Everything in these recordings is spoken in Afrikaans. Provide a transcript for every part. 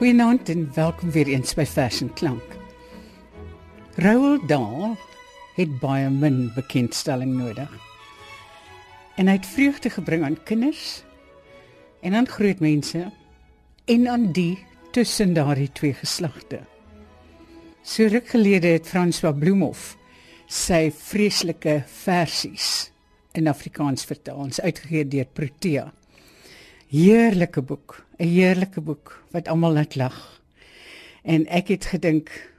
Goeienaand en welkom weer eens by Fashion Klank. Roald Dahl het baie min bekendstelling nodig. En hy het vreugde gebring aan kinders en aan groot mense en aan die tussen daardie twee geslagte. So ruk gelede het François Bloemhof sy vreeslike versies in Afrikaans vertaal, ons uitgegee deur Protea. Heerlike boek, 'n heerlike boek wat almal laat lag. En ek het gedink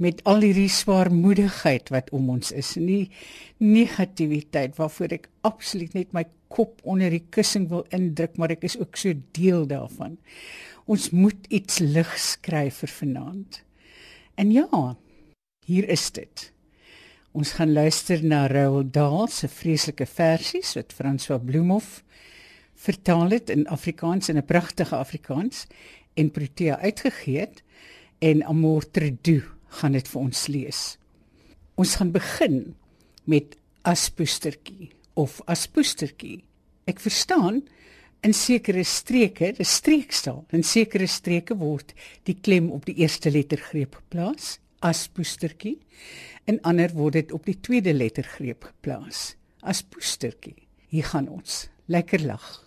met al hierdie swaarmoedigheid wat om ons is, nie negativiteit waarvoor ek absoluut net my kop onder die kussing wil indruk, maar ek is ook so deel daarvan. Ons moet iets lig skryf vir vanaand. En ja, hier is dit. Ons gaan luister na Roald Dahl se vreeslike versies wat François Bloemhof vertaal dit in Afrikaans in 'n pragtige Afrikaans en Protea uitgegee het en Amor Tredu gaan dit vir ons lees. Ons gaan begin met Aspoestertjie of Aspoestertjie. Ek verstaan in sekere streke, dis streekstaal, in sekere streke word die klem op die eerste lettergreep geplaas, Aspoestertjie, en ander word dit op die tweede lettergreep geplaas, Aspoestertjie. Hier gaan ons. Lekker lag.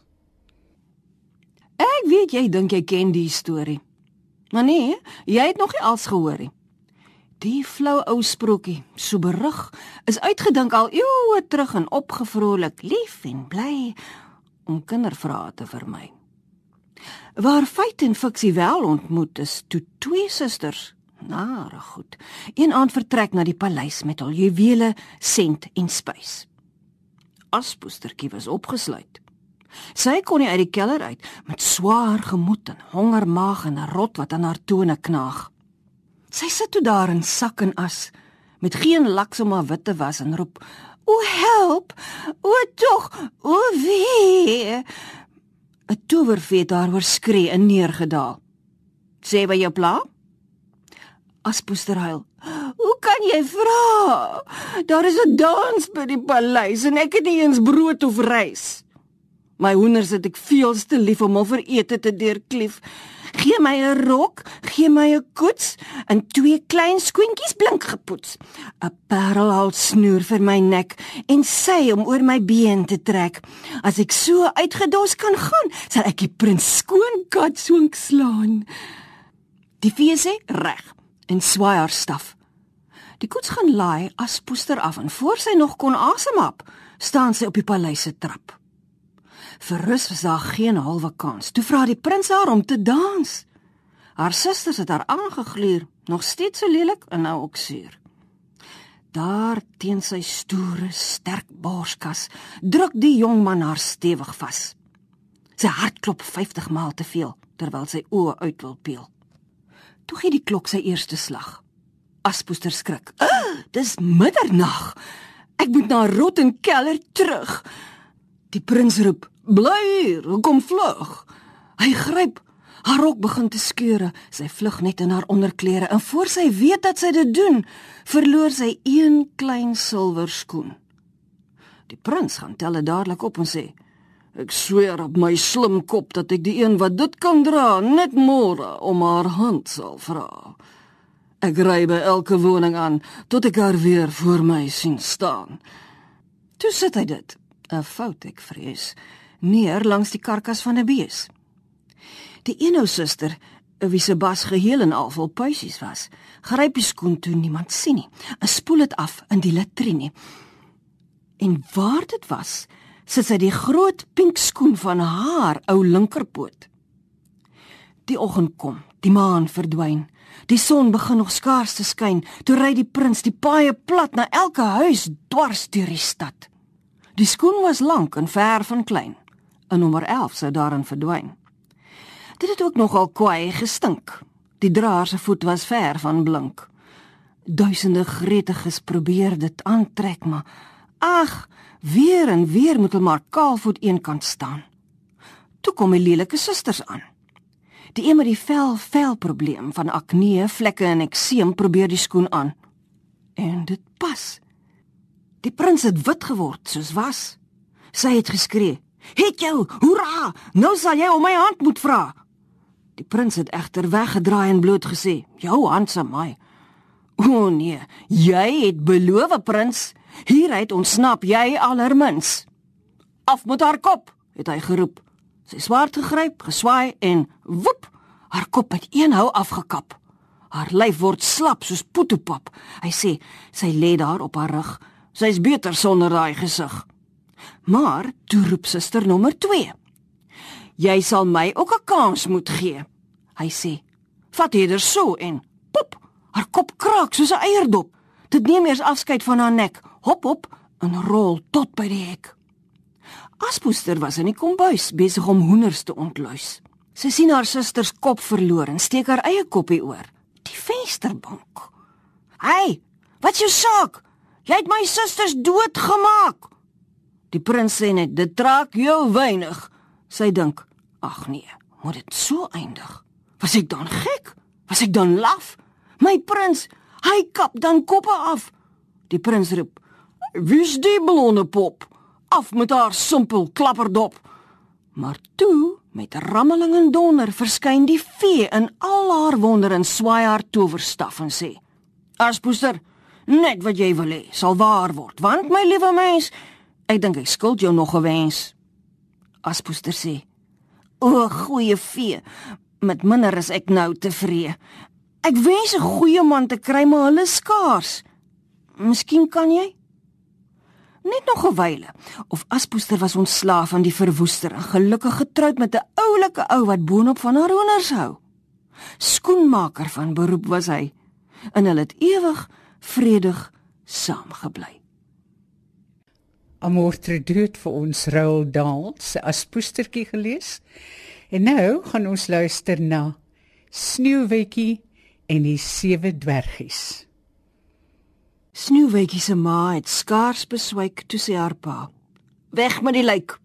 Ek weet jy dink jy ken die storie. Maar nee, jy het nog nie als gehoor nie. Die flou ou sprokie, so berig, is uitgedink al eeue terug en opgevrolik, lief en bly om kindervrae te vermy. Waar feit en fiksie wel ontmoet is, toe twee susters, nare goed, een aand vertrek na die paleis met al juwele, sent en spys. Aspoestertjie was opgesluit. Sy kon nie uit die keller uit met swaar gemoed en honger maag en 'n rot wat aan haar tone knaag. Sy sit toe daar in sak en as met geen laks om haar wit te was en roep: "O help! O tog! O wee!" 'n Towervee daar oor skree en neergedaal. "Sê by jou pla?" Aspoester huil. "Hoe kan jy vra? Daar is 'n dans by die paleis en ek het nie eens brood of rys." My hoenders het ek veel te lief om al vir ete te deurklief. Gee my 'n rok, gee my 'n koets en twee klein skoentjies blink gepoets. 'n Parelhal snoer vir my nek en sy om oor my been te trek. As ek so uitgedos kan gaan, sal ek die prins skoon kat soonk slaan. Die fee sê reg en swaai haar staf. Die koets gaan laai as poester af en voor sy nog kon asemhap, staan sy op die paleis se trap. Vir rus was daar geen halwe kans. Toe vra die prins haar om te dans. Haar susters het haar aangegluur, nog steeds so lelik en nou ook suur. Daar teen sy stoere, sterk borskas druk die jong man haar stewig vas. Sy hart klop 50 maal te veel terwyl sy oë uit wil peel. Toe gee die klok sy eerste slag. Aspoester skrik. Ah, dis middernag. Ek moet na Rot en Keller terug. Die prins roep: "Bly hier, kom vlug." Hy gryp haar rok begin te skeure. Sy vlug net in haar onderklere en voor sy weet dat sy dit doen, verloor sy een klein silwer skoen. Die prins gaan tel dit dadelik op en sê: "Ek sweer op my slim kop dat ek die een wat dit kan dra, net môre om haar hand sal vra." Ek ry by elke woning aan tot ek haar weer voor my sien staan. Toe sit hy dit 'n fout ek vrees, neer langs die karkas van 'n bees. Die eenou suster, wie se bas geheel en al vol puisies was, gryp die skoen toe niemand sien nie, en spoel dit af in die latrine. En waar dit was, sit sy die groot pink skoen van haar ou linkerpoot. Die oggend kom, die maan verdwyn. Die son begin nog skaars te skyn, toe ry die prins die paaie plat na elke huis dwars deur die stad. Die skoen was lank en ver van klein. 'n Nommer 11 sou daarin verdwyn. Dit het ook nogal kwaai gestink. Die draer se voet was ver van blink. Duisende gretiges probeer dit aantrek, maar ag, weer en weer moet hulle maar kaalvoet eenkant staan. Toe kom die lelike susters aan. Die een met die vel vel probleem van akne, vlekke en ekseem probeer die skoen aan. En dit pas. Die prins het wit geword soos was. Sy het geskree: "Het jou! Hoera! Nou sal jy om my hand moet vra." Die prins het egter weggedraai en bloot gesê: "Jou hand se my." O nee, jy het beloof, prins. Hieruit ontsnap jy allermins. Af met haar kop, het hy geroep. Sy swaard gegryp, geswaai en woep, haar kop met een hou afgekap. Haar lyf word slap soos poetopap. Hy sê sy lê daar op haar rug. Sy's beter sonder daai gesig. Maar toe roep suster nommer 2. Jy sal my ook 'n kans moet gee. Hy sê: "Vat eerder so en pop, haar kop kraak soos 'n eierdop. Dit neem eers afskeid van haar nek. Hop hop en rol tot by die hek." Aspoester was in die kombuis besig om hoenders te ontluis. Sy sien haar suster se kop verloor en steek haar eie koppie oor die vensterbank. "Hey, wat jou saak? Jy het my susters doodgemaak." Die prins sê net, "Dit trek jou weinig." Sy dink, "Ag nee, moet dit so eindig? Was ek dan gek? Was ek dan laf? My prins, hy kap dan koppe af." Die prins roep, "Wie's die blonde pop? Af met haar simpel klapperdop." Maar toe Met rammeling en donder verskyn die vee in al haar wonder en swaai haar towerstaf en sê: "Aspoester, net wat jy wil hê, sal waar word, want my liewe mens, ek dink ek skuld jou nog 'n wens." Aspoester sê: "O, goeie vee, met minder is ek nou tevrede. Ek wens 'n goeie man te kry, maar hulle skaars. Miskien kan jy?" Net nog 'n wyle of Aspoester was ontslaaf van die verwoester en gelukkig getroud met 'n oulike ou wat boonop van haar honders hou. Skoenmaker van beroep was hy en hulle het ewig vredig saamgebly. Amortre dood vir ons Roald Dahl se Aspoestertjie gelees. En nou gaan ons luister na Sneeuwwitjie en die sewe dwergies. Snoewetjie se ma het skaars beswyk toe sy haar pa. Weg met die lijk.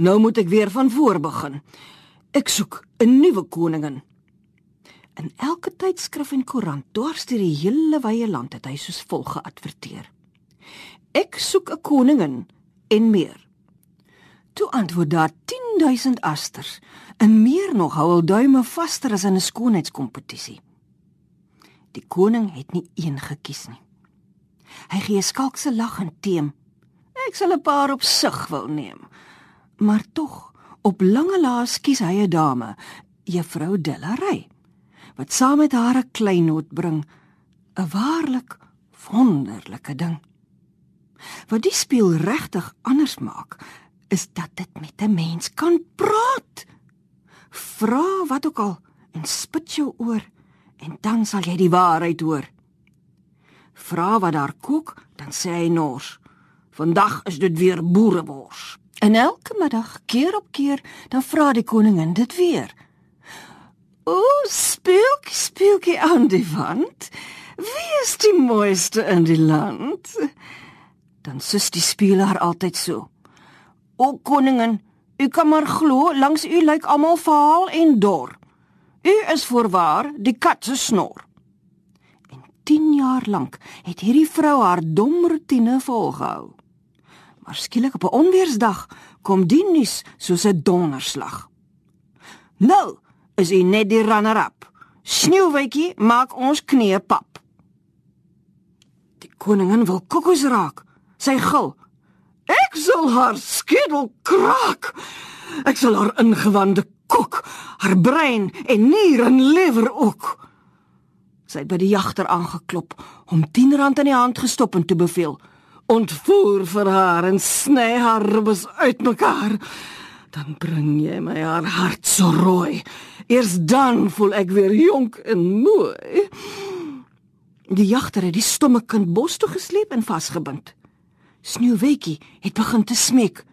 Nou moet ek weer van voor begin. Ek soek 'n nuwe koningin. In elke tydskrif en koerant dwars deur die hele wye land het hy soos volg geadverteer. Ek soek 'n koningin en meer. Toe antwoord daar 10000 asters en meer nog hou hul duime vaster as in 'n skoonheidskompetisie. Die koning het nie een gekies nie. Hy gee skalkse lag en teem. Ek sal 'n paar op sig wil neem. Maar tog, op lange laas kies hy 'n dame, juffrou Delary, wat saam met haar 'n kleinoot bring, 'n waarlik wonderlike ding. Wat die speel regtig anders maak, is dat dit met 'n mens kan praat. Vra wat ook al en spit jou oor en dan sal jy die waarheid hoor vra wat daar kook, dan sê hy nors: "Vandag is dit weer boerebors." En elke middag, keer op keer, dan vra die koningin dit weer. "O, speelkie, speelkie aan die wand, wie is die mooiste in die land?" Dan sus die speelaar altyd so: "O koningin, u kan maar glo, langs u lyk almal vaal en dor. U is voorwaar die kat se snor." 10 jaar lank het hierdie vrou haar dom rotine volgehou. Maar skielik op 'n onweersdag kom die nuus soos 'n donderslag. Nou is hy net die runner-up. Sneeuwwitjie maak ons knie pap. Die koningin wil kokos raak. Sy gil: "Ek sal haar skedel kraak. Ek sal haar ingewande kook, haar brein en nier en lewer ook." Sy het by die jagter aangeklop, hom 10 rand in die hand gestop en toe beveel: "Ontvoer vir haar en sny haar ribbes uitmekaar. Dan bring jy my haar hart so rooi. Eers dan voel ek weer jonk en mooi." Die jagter het die stomme kind bos toe gesleep en vasgebind. Sneeuwwitjie het begin te smeek: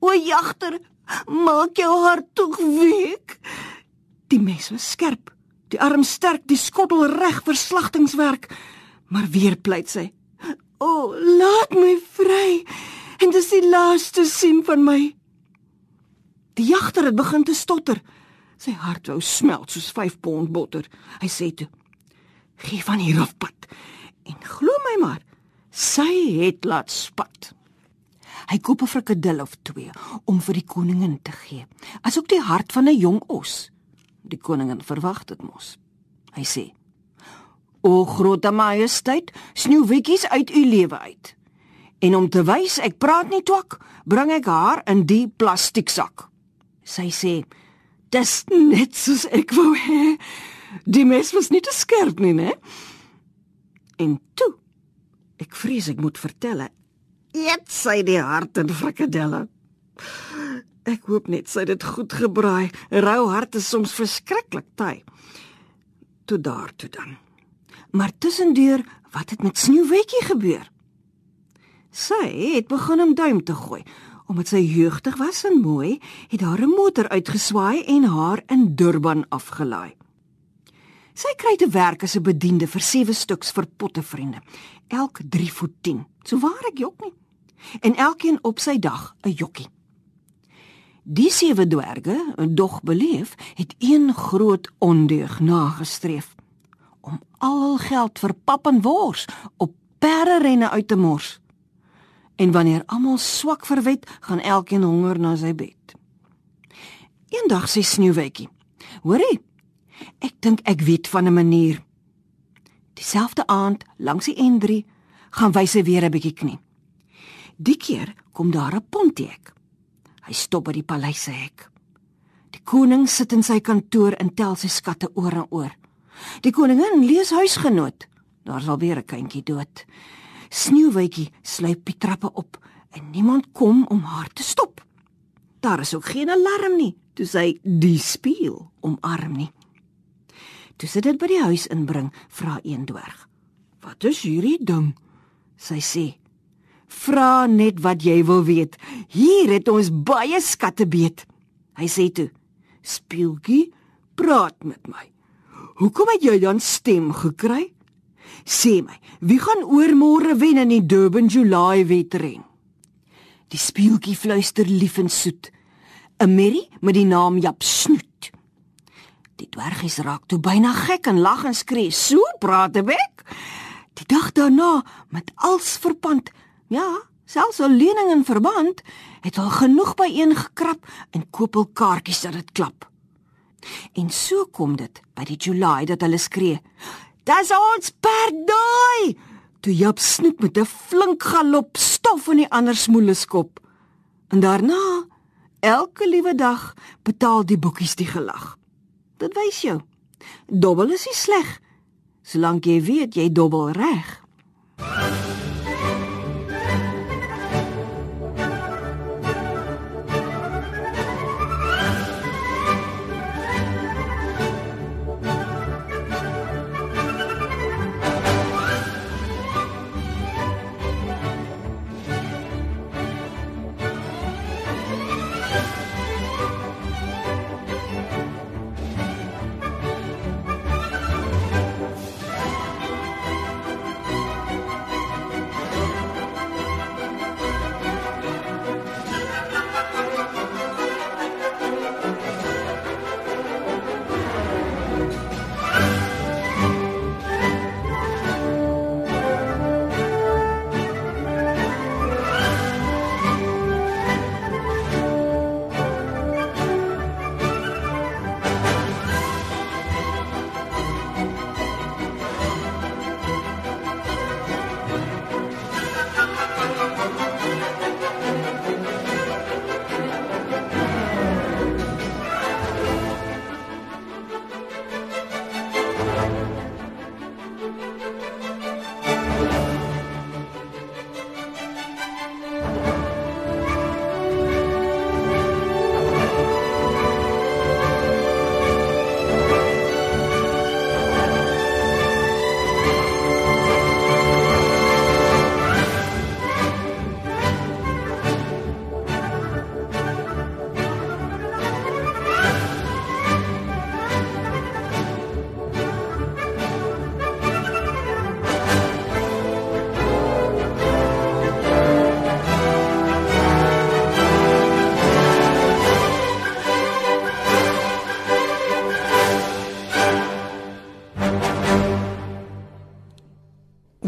"O jagter, maak jou hart tog week." Die mes was skerp Die arm sterk, die skottel reg vir slagtingswerk. Maar weer pleit sy: "O, laat my vry. En dis die laaste sien van my." Die jagter het begin te stotter. Sy hart wou smelt soos 5 pond botter. Hy sê toe: "Gee van hier af pad." En glo my maar, sy het laat spat. Hy koop 'n frikadel of twee om vir die koningin te gee, asook die hart van 'n jong os. Die koningin verwag dit mos. Hy sê: "O groot majesteit, sneeuwwitjies uit u lewe uit." En om te wys ek praat nie twak, bring ek haar in die plastieksak. Sy sê: "Dis net soos ek wou hê. Die mes was nie te skerp nie, né?" En toe ek vrees ek moet vertel. Eet sy die hart en frikadelle. Ek hoop net sy het dit goed gebraai. Rou hart is soms verskriklik taai. Toe daar toe dan. Maar tussendeur, wat het met Sneeuwwitjie gebeur? Sy het begin om duim te gooi. Omdat sy jeugtig was en mooi, het haar 'n motor uitgeswaai en haar in Durban afgelaai. Sy kry te werk as 'n bediende vir sewe stuks vir pottevriende, elk 3 voet 10. So waar ek jok nie. En elkeen op sy dag 'n jokkie. Die sewe dwerge, dog beleef, het een groot ondeug nagestreef om al hul geld vir pap en wors op perderenne uit te mors. En wanneer almal swak verwet, gaan elkeen honger na sy bed. Eendag sê Sneeuwwitjie: "Hoorie, ek dink ek weet van 'n manier." Dieselfde aand langs die N3 gaan wys hy weer 'n bietjie knie. Die keer kom daar 'n pontiek. Hy stop by die paleis se hek. Die koning sit in sy kantoor en tel sy skatte oor en oor. Die koningin lees huisgenoot. Daar's alweer 'n kindjie dood. Sneeuwwitjie sluip die trappe op en niemand kom om haar te stop. Daar is ook geen alarm nie, toe sy die speel omarm nie. Toe sy dit by die huis inbring, vra een dwerg: "Wat is hierdie ding?" Sy sê: "Vra net wat jy wil weet. Hier het ons baie skatte beet." Hy sê toe: "Speeltjie, praat met my. Hoekom het jy dan stem gekry?" Sê my, wie gaan oormôre wen in die Durban July wedren? Die speeltjie fluister lief en soet. 'n Merrie met die naam Jap Snoet. Die dwergies raak toe byna gek en lag en skree: "So praat 'n bek." Die dag daarna, met als verpand, ja, selfs 'n lening in verband, het hulle genoeg byeen gekrap en koop hul kaartjies dat dit klap. En so kom dit by die July dat hulle skree: Dis ons perdoi. Toe Jap snoep met 'n flink galop stof in die ander smoele skop. En daarna elke liewe dag betaal die boekies die gelag. Dit wys jou. Dobbel is nie sleg solank jy weet jy dobbel reg.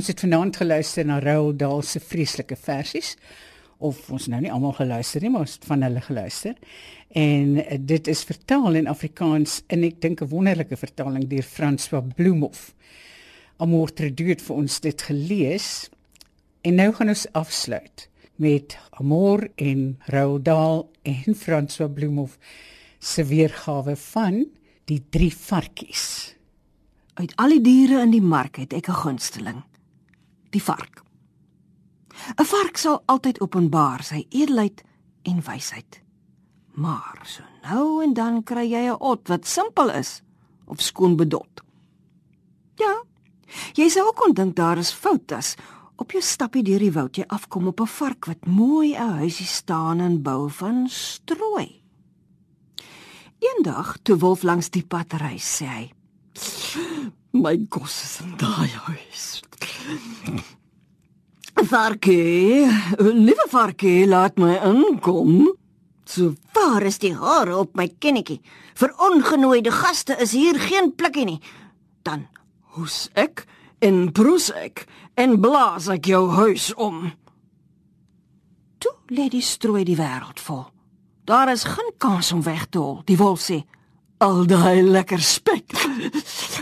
Ons het vanaand geluister na Roald Dahl se vreeslike versies. of ons nou nie almal geluister nie, maar ons het van hulle geluister. En uh, dit is vertaal in Afrikaans en ek dink 'n wonderlike vertaling deur François Bloemhof. Amor Tredu het vir ons dit gelees. En nou gaan ons afsluit met Amor en Roudal en François Bloemhof se weergawe van die drie varkies. Uit al die diere in die mark het ek 'n gunsteling. Die vark. 'n Vark sal altyd openbaar sy edelheid en wysheid. Maar so nou en dan kry jy 'n ot wat simpel is of skoon bedot. Ja. Jy sou ook kon dink daar is fout as op jou stappie deur die woud jy afkom op 'n vark wat mooi 'n huisie staan en bou van strooi. Eendag toe wolf langs die pad ry, sê hy: "My kos is in daai huis." Varkie, liewe varkie, laat my inkom. So waar is die hare op my kennetjie? Vir ongenooide gaste is hier geen plekkie nie. Dan hoes ek en broes ek en blaas ek jou huis om. Toe lê die strooi die wêreld vol. Daar is geen kans om weg te hol, die wolf sê. Al daai lekker spek.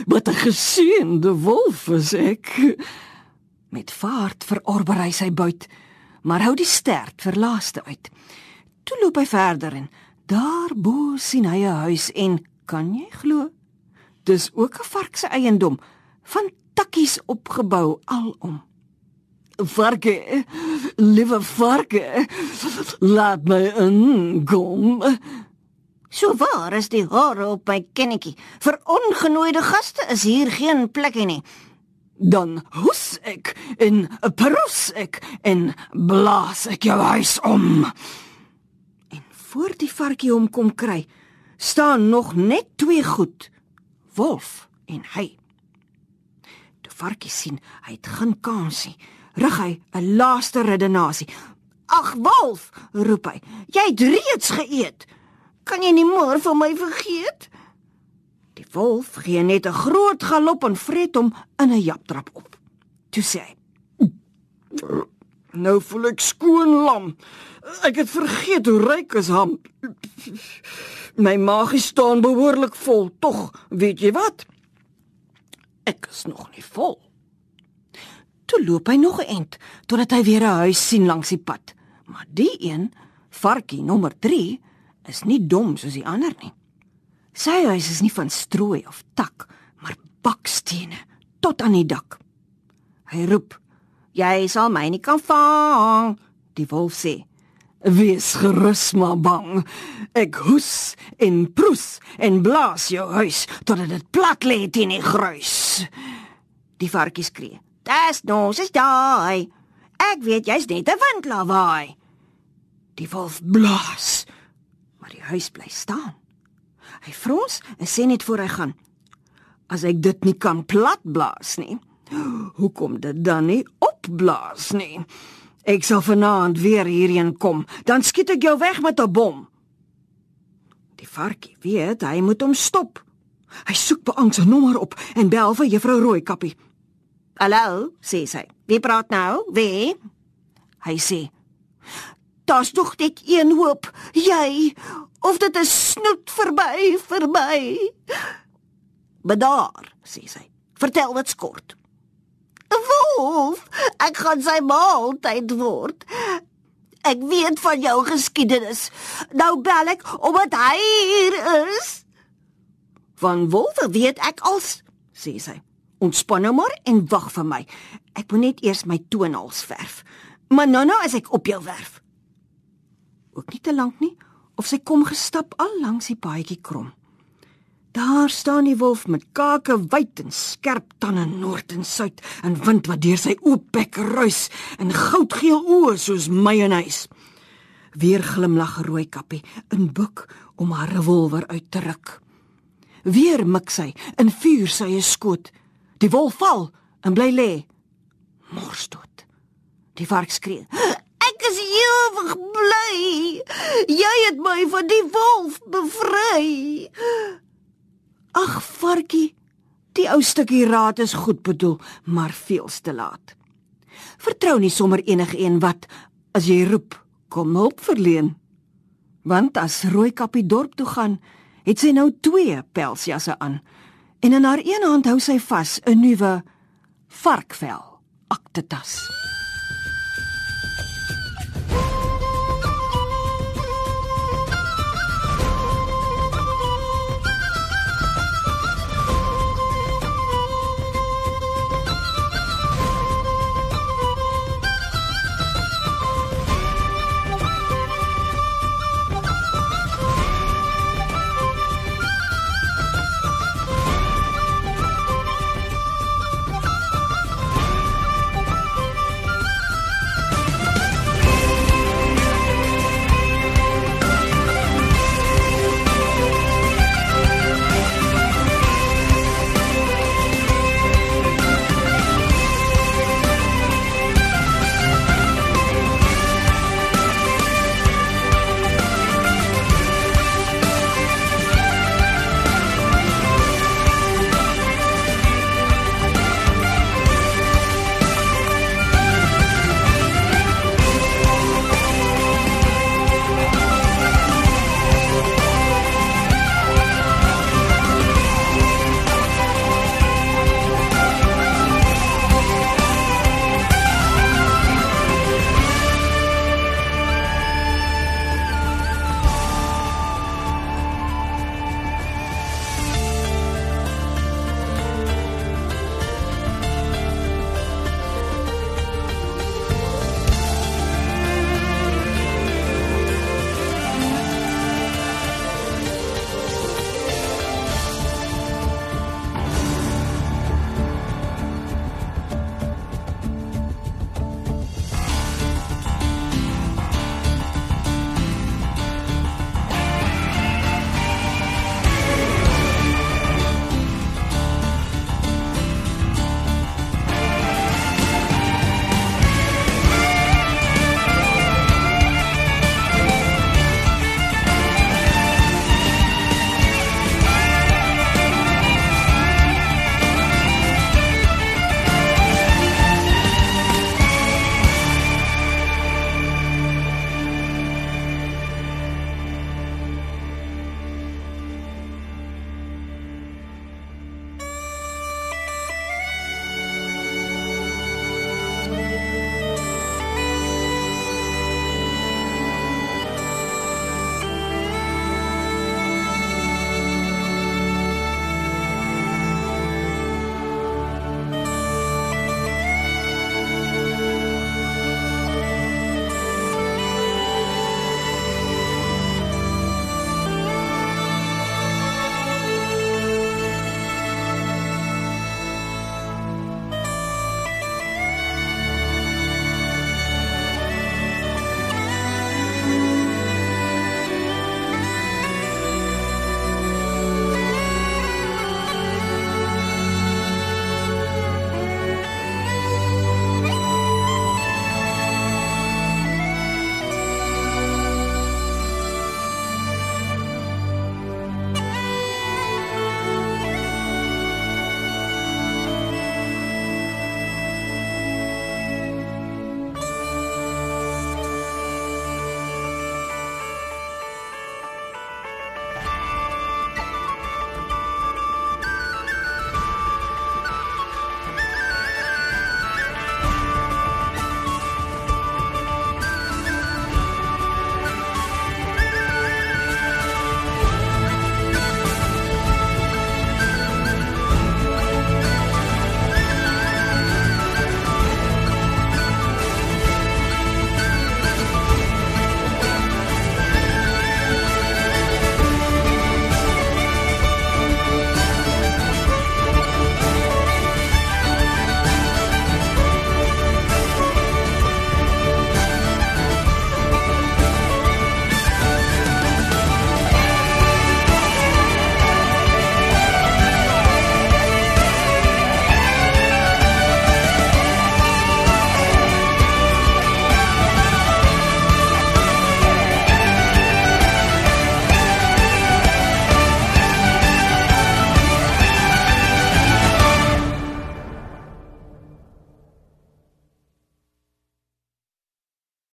Wat 'n geseënde wolf is ek. Met vaart verorber hy sy buit, maar hou die stert vir laaste uit. Toe loop hy verder en daar bo sien hy 'n huis en kan jy glo? Dis ook 'n vark se eiendom van takkies opgebou alom. Varke, liewe varke, laat my inkom. So waar is die hare op my kennetjie? Vir ongenooide gaste is hier geen plekie nie. Dan hoes ek en perus ek en blaas ek jou huis om. En voor die varkie hom kom kry, staan nog net twee goed. Wolf en hy. Die varkie sien hy het geen kansie. Rig hy 'n laaste redenasie. "Ag wolf," roep hy. "Jy het reeds geëet. Kan jy nie meer vir my vergeet?" Die wolf gee net 'n groot galop en vreet hom in 'n japtrap op. Toe sê hy: "Nou voel ek skoon lam. Ek het vergeet hoe ryk is ham. My maag staan behoorlik vol. Tog, weet jy wat? Ek is nog nie vol." Toe loop hy nog 'n ent totdat hy weer 'n huis sien langs die pad. Maar die een, varkie nommer 3, is nie dom soos die ander nie. Sy huis is nie van strooi of tak, maar bakstene tot aan die dak. Hy roep: "Jy sal my nie kan vang." Die wolf sê: "Wees gerus maar bang. Ek hoes en proes en blaas jou huis totdat dit plat lê teen die gruis." Die varkie skree: "Dis nou, dis daai. Ek weet jy's net 'n windlawaai." Die wolf blaas, die huis bly staan. Hy frons en sê net voor hy gaan: "As ek dit nie kan platblaas nie, hoekom dit dan nie opblaas nie? Ek sal vanaand weer hierheen kom, dan skiet ek jou weg met 'n bom." Die varkie weet hy moet hom stop. Hy soek beangs 'n nommer op en bel vir juffrou Rooikappie. "Hallo," sê sy. "Wie praat nou? Wie?" Hy sê: "Daar's tog net een hoop. Jy of dit is snoet verby verby." "Bedaar," sê sy. "Vertel wat skort." "Wolf, ek gaan sy maaltyd word." Ek weet van jou geskiedenis. Nou bel ek omdat hy hier is. Van wolwe weet ek als, sê sy. Ontspan nou maar en wag vir my. Ek moet net eers my toonels verf. Maar nou nou as ek op jou werf. Ook nie te lank nie, of sy kom gestap al langs die paadjie krom. Daar staan die wolf met kake wyd en skerp tande noord en suid en wind wat deur sy oop bek ruis en goudgeel oë soos mayonnaise. Weer glimlag 'n rooi kappie in boek om haar revolver uit te ruk. Weer mik sy in vuur sy skoot. Die wolf val en bly lê. Mors dood. Die vark skree: "Ek is ewig bly. Jy het my van die wolf bevry." Ag varkie, die ou stukkie raad is goed bedoel, maar veels te laat. Vertrou nie sommer enige een wat as jy roep kom hulp verleen. Want as Rooikappie dorp toe gaan, het sy nou twee pelsjasse aan en in haar een hand hou sy vas 'n nuwe varkvel aktetas.